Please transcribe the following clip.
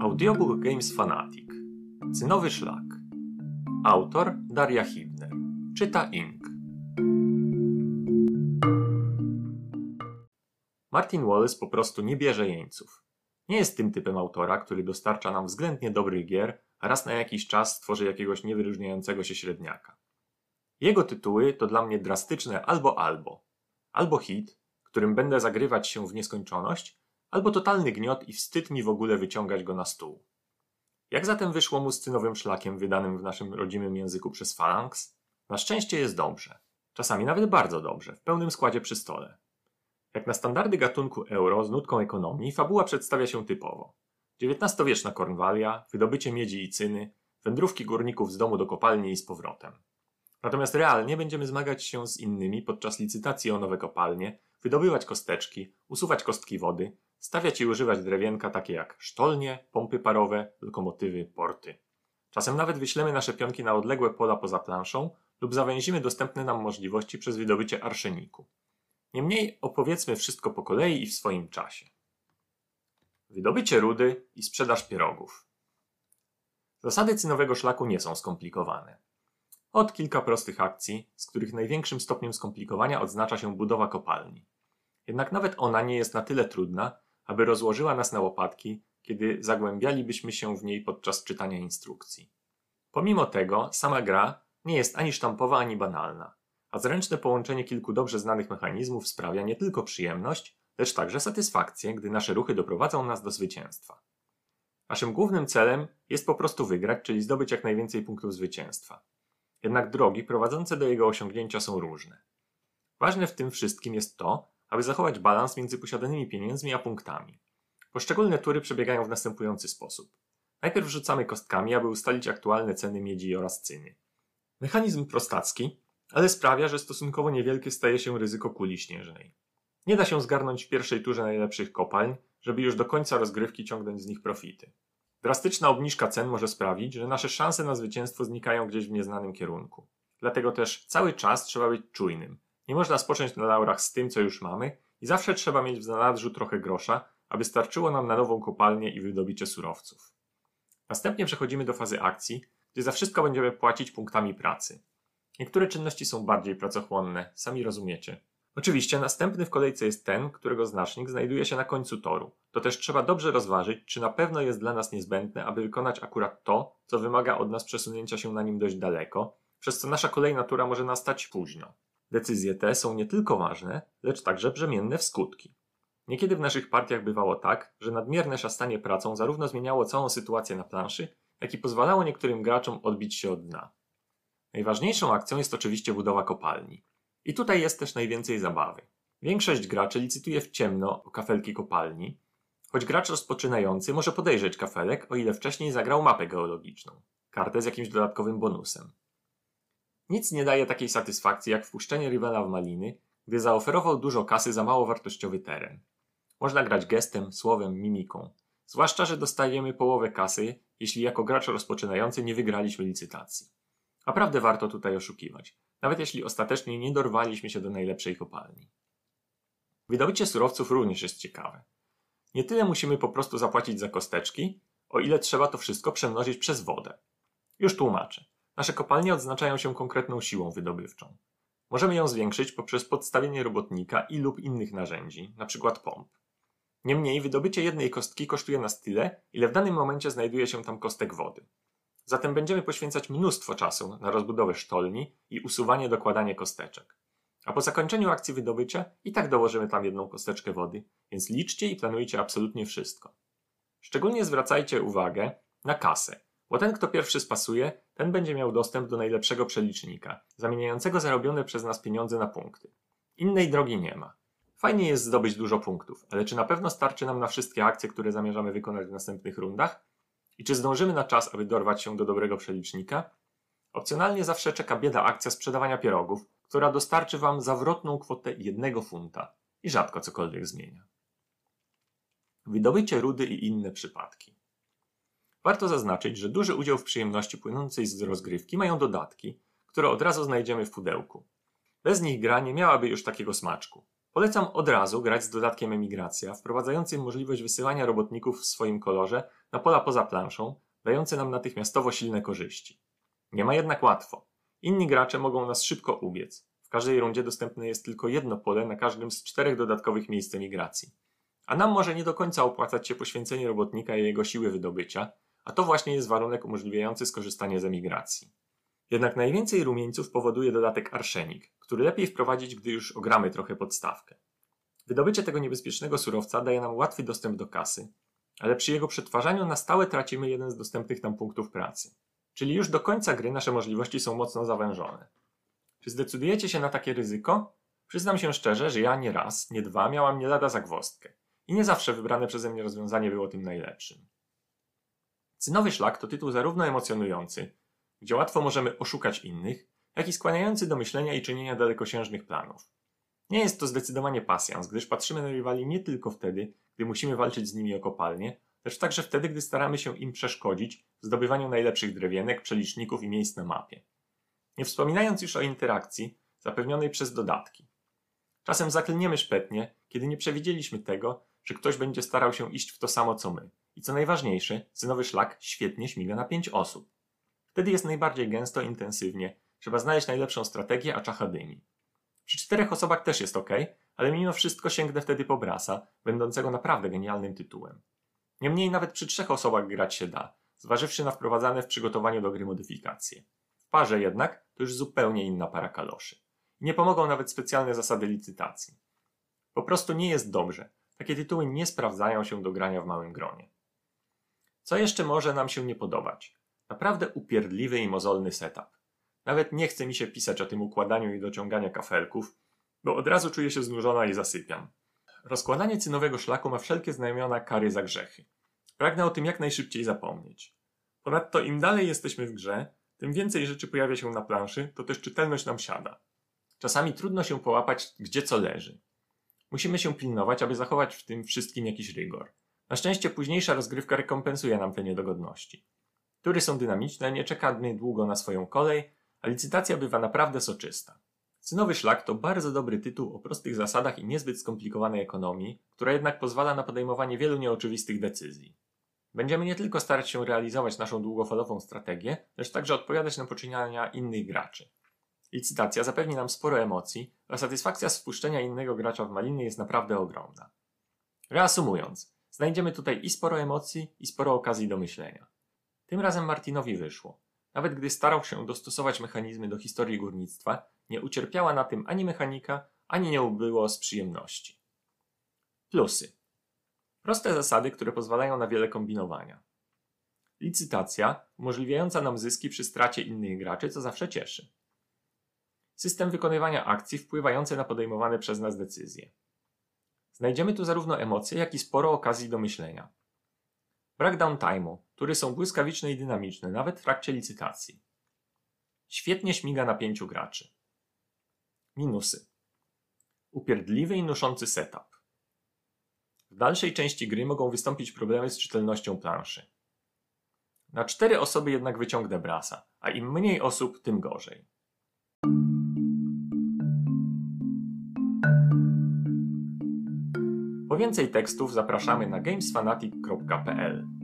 Audiobook Games Fanatic. Cynowy szlak. Autor Daria Hibner. Czyta Ink. Martin Wallace po prostu nie bierze jeńców. Nie jest tym typem autora, który dostarcza nam względnie dobrych gier, a raz na jakiś czas stworzy jakiegoś niewyróżniającego się średniaka. Jego tytuły to dla mnie drastyczne albo albo. Albo hit, którym będę zagrywać się w nieskończoność, albo totalny gniot i wstyd mi w ogóle wyciągać go na stół. Jak zatem wyszło mu z cynowym szlakiem wydanym w naszym rodzimym języku przez Phalanx? Na szczęście jest dobrze. Czasami nawet bardzo dobrze, w pełnym składzie przy stole. Jak na standardy gatunku euro z nutką ekonomii, fabuła przedstawia się typowo. XIX-wieczna Kornwalia, wydobycie miedzi i cyny, wędrówki górników z domu do kopalni i z powrotem. Natomiast realnie będziemy zmagać się z innymi podczas licytacji o nowe kopalnie, wydobywać kosteczki, usuwać kostki wody, stawiać i używać drewienka takie jak sztolnie, pompy parowe, lokomotywy, porty. Czasem nawet wyślemy nasze pionki na odległe pola poza planszą lub zawęzimy dostępne nam możliwości przez wydobycie arszeniku. Niemniej opowiedzmy wszystko po kolei i w swoim czasie. Wydobycie rudy i sprzedaż pierogów. Zasady cynowego szlaku nie są skomplikowane. Od kilka prostych akcji, z których największym stopniem skomplikowania odznacza się budowa kopalni. Jednak nawet ona nie jest na tyle trudna, aby rozłożyła nas na łopatki, kiedy zagłębialibyśmy się w niej podczas czytania instrukcji. Pomimo tego, sama gra nie jest ani sztampowa, ani banalna, a zręczne połączenie kilku dobrze znanych mechanizmów sprawia nie tylko przyjemność, lecz także satysfakcję, gdy nasze ruchy doprowadzą nas do zwycięstwa. Naszym głównym celem jest po prostu wygrać, czyli zdobyć jak najwięcej punktów zwycięstwa. Jednak drogi prowadzące do jego osiągnięcia są różne. Ważne w tym wszystkim jest to, aby zachować balans między posiadanymi pieniędzmi a punktami. Poszczególne tury przebiegają w następujący sposób. Najpierw rzucamy kostkami, aby ustalić aktualne ceny miedzi oraz cyny. Mechanizm prostacki, ale sprawia, że stosunkowo niewielkie staje się ryzyko kuli śnieżnej. Nie da się zgarnąć w pierwszej turze najlepszych kopalń, żeby już do końca rozgrywki ciągnąć z nich profity. Drastyczna obniżka cen może sprawić, że nasze szanse na zwycięstwo znikają gdzieś w nieznanym kierunku. Dlatego też cały czas trzeba być czujnym. Nie można spocząć na laurach z tym, co już mamy i zawsze trzeba mieć w zanadrzu trochę grosza, aby starczyło nam na nową kopalnię i wydobycie surowców. Następnie przechodzimy do fazy akcji, gdzie za wszystko będziemy płacić punktami pracy. Niektóre czynności są bardziej pracochłonne, sami rozumiecie. Oczywiście następny w kolejce jest ten, którego znacznik znajduje się na końcu toru. To też trzeba dobrze rozważyć, czy na pewno jest dla nas niezbędne, aby wykonać akurat to, co wymaga od nas przesunięcia się na nim dość daleko, przez co nasza kolejna tura może nastać późno. Decyzje te są nie tylko ważne, lecz także brzemienne w skutki. Niekiedy w naszych partiach bywało tak, że nadmierne szastanie pracą zarówno zmieniało całą sytuację na planszy, jak i pozwalało niektórym graczom odbić się od dna. Najważniejszą akcją jest oczywiście budowa kopalni. I tutaj jest też najwięcej zabawy. Większość graczy licytuje w ciemno o kafelki kopalni, choć gracz rozpoczynający może podejrzeć kafelek, o ile wcześniej zagrał mapę geologiczną, kartę z jakimś dodatkowym bonusem. Nic nie daje takiej satysfakcji jak wpuszczenie rywala w maliny, gdy zaoferował dużo kasy za mało wartościowy teren. Można grać gestem, słowem, mimiką. Zwłaszcza, że dostajemy połowę kasy, jeśli jako gracz rozpoczynający nie wygraliśmy licytacji. Naprawdę warto tutaj oszukiwać, nawet jeśli ostatecznie nie dorwaliśmy się do najlepszej kopalni. Wydobycie surowców również jest ciekawe. Nie tyle musimy po prostu zapłacić za kosteczki, o ile trzeba to wszystko przemnożyć przez wodę. Już tłumaczę. Nasze kopalnie odznaczają się konkretną siłą wydobywczą. Możemy ją zwiększyć poprzez podstawienie robotnika i lub innych narzędzi, np. pomp. Niemniej wydobycie jednej kostki kosztuje nas tyle, ile w danym momencie znajduje się tam kostek wody. Zatem będziemy poświęcać mnóstwo czasu na rozbudowę sztolni i usuwanie dokładanie kosteczek. A po zakończeniu akcji wydobycia i tak dołożymy tam jedną kosteczkę wody, więc liczcie i planujcie absolutnie wszystko. Szczególnie zwracajcie uwagę na kasę, bo ten, kto pierwszy spasuje, ten będzie miał dostęp do najlepszego przelicznika, zamieniającego zarobione przez nas pieniądze na punkty. Innej drogi nie ma. Fajnie jest zdobyć dużo punktów, ale czy na pewno starczy nam na wszystkie akcje, które zamierzamy wykonać w następnych rundach? I czy zdążymy na czas, aby dorwać się do dobrego przelicznika? Opcjonalnie zawsze czeka bieda akcja sprzedawania pierogów, która dostarczy Wam zawrotną kwotę jednego funta i rzadko cokolwiek zmienia. Wydobycie rudy i inne przypadki. Warto zaznaczyć, że duży udział w przyjemności płynącej z rozgrywki mają dodatki, które od razu znajdziemy w pudełku. Bez nich gra nie miałaby już takiego smaczku. Polecam od razu grać z dodatkiem Emigracja, wprowadzającym możliwość wysyłania robotników w swoim kolorze na pola poza planszą, dające nam natychmiastowo silne korzyści. Nie ma jednak łatwo. Inni gracze mogą nas szybko ubiec. W każdej rundzie dostępne jest tylko jedno pole na każdym z czterech dodatkowych miejsc emigracji. A nam może nie do końca opłacać się poświęcenie robotnika i jego siły wydobycia, a to właśnie jest warunek umożliwiający skorzystanie z emigracji. Jednak najwięcej rumieńców powoduje dodatek arszenik, który lepiej wprowadzić, gdy już ogramy trochę podstawkę. Wydobycie tego niebezpiecznego surowca daje nam łatwy dostęp do kasy, ale przy jego przetwarzaniu na stałe tracimy jeden z dostępnych nam punktów pracy. Czyli już do końca gry nasze możliwości są mocno zawężone. Czy zdecydujecie się na takie ryzyko? Przyznam się szczerze, że ja nie raz, nie dwa miałam nie lada zagwozdkę. I nie zawsze wybrane przeze mnie rozwiązanie było tym najlepszym. Cynowy szlak to tytuł zarówno emocjonujący, gdzie łatwo możemy oszukać innych, jak i skłaniający do myślenia i czynienia dalekosiężnych planów. Nie jest to zdecydowanie pasjans, gdyż patrzymy na rywali nie tylko wtedy, gdy musimy walczyć z nimi o kopalnie, lecz także wtedy, gdy staramy się im przeszkodzić w zdobywaniu najlepszych drewienek, przeliczników i miejsc na mapie. Nie wspominając już o interakcji zapewnionej przez dodatki. Czasem zaklniemy szpetnie, kiedy nie przewidzieliśmy tego, że ktoś będzie starał się iść w to samo co my. I co najważniejsze, synowy szlak świetnie śmiga na pięć osób. Wtedy jest najbardziej gęsto, intensywnie. Trzeba znaleźć najlepszą strategię, a czacha dymi. Przy czterech osobach też jest ok, ale mimo wszystko sięgnę wtedy po Brasa, będącego naprawdę genialnym tytułem. Niemniej nawet przy trzech osobach grać się da, zważywszy na wprowadzane w przygotowaniu do gry modyfikacje. W parze jednak to już zupełnie inna para kaloszy. Nie pomogą nawet specjalne zasady licytacji. Po prostu nie jest dobrze. Takie tytuły nie sprawdzają się do grania w małym gronie. Co jeszcze może nam się nie podobać? Naprawdę upierdliwy i mozolny setup. Nawet nie chce mi się pisać o tym układaniu i dociągania kafelków, bo od razu czuję się znużona i zasypiam. Rozkładanie cynowego szlaku ma wszelkie znamiona kary za grzechy. Pragnę o tym jak najszybciej zapomnieć. Ponadto im dalej jesteśmy w grze, tym więcej rzeczy pojawia się na planszy, to też czytelność nam siada. Czasami trudno się połapać, gdzie co leży. Musimy się pilnować, aby zachować w tym wszystkim jakiś rygor. Na szczęście późniejsza rozgrywka rekompensuje nam te niedogodności. Tury są dynamiczne, nie czekamy długo na swoją kolej, a licytacja bywa naprawdę soczysta. Synowy Szlak to bardzo dobry tytuł o prostych zasadach i niezbyt skomplikowanej ekonomii, która jednak pozwala na podejmowanie wielu nieoczywistych decyzji. Będziemy nie tylko starać się realizować naszą długofalową strategię, lecz także odpowiadać na poczyniania innych graczy. Licytacja zapewni nam sporo emocji, a satysfakcja z wpuszczenia innego gracza w maliny jest naprawdę ogromna. Reasumując, znajdziemy tutaj i sporo emocji, i sporo okazji do myślenia. Tym razem Martinowi wyszło. Nawet gdy starał się dostosować mechanizmy do historii górnictwa, nie ucierpiała na tym ani mechanika, ani nie ubyło z przyjemności. Plusy. Proste zasady, które pozwalają na wiele kombinowania. Licytacja, umożliwiająca nam zyski przy stracie innych graczy, co zawsze cieszy. System wykonywania akcji wpływający na podejmowane przez nas decyzje. Znajdziemy tu zarówno emocje, jak i sporo okazji do myślenia. Brak downtime'u, tury są błyskawiczne i dynamiczne, nawet w trakcie licytacji. Świetnie śmiga na pięciu graczy. Minusy. Upierdliwy i nuszący setup. W dalszej części gry mogą wystąpić problemy z czytelnością planszy. Na cztery osoby jednak wyciągnę brasa, a im mniej osób, tym gorzej. Więcej tekstów zapraszamy na gamesfanatic.pl.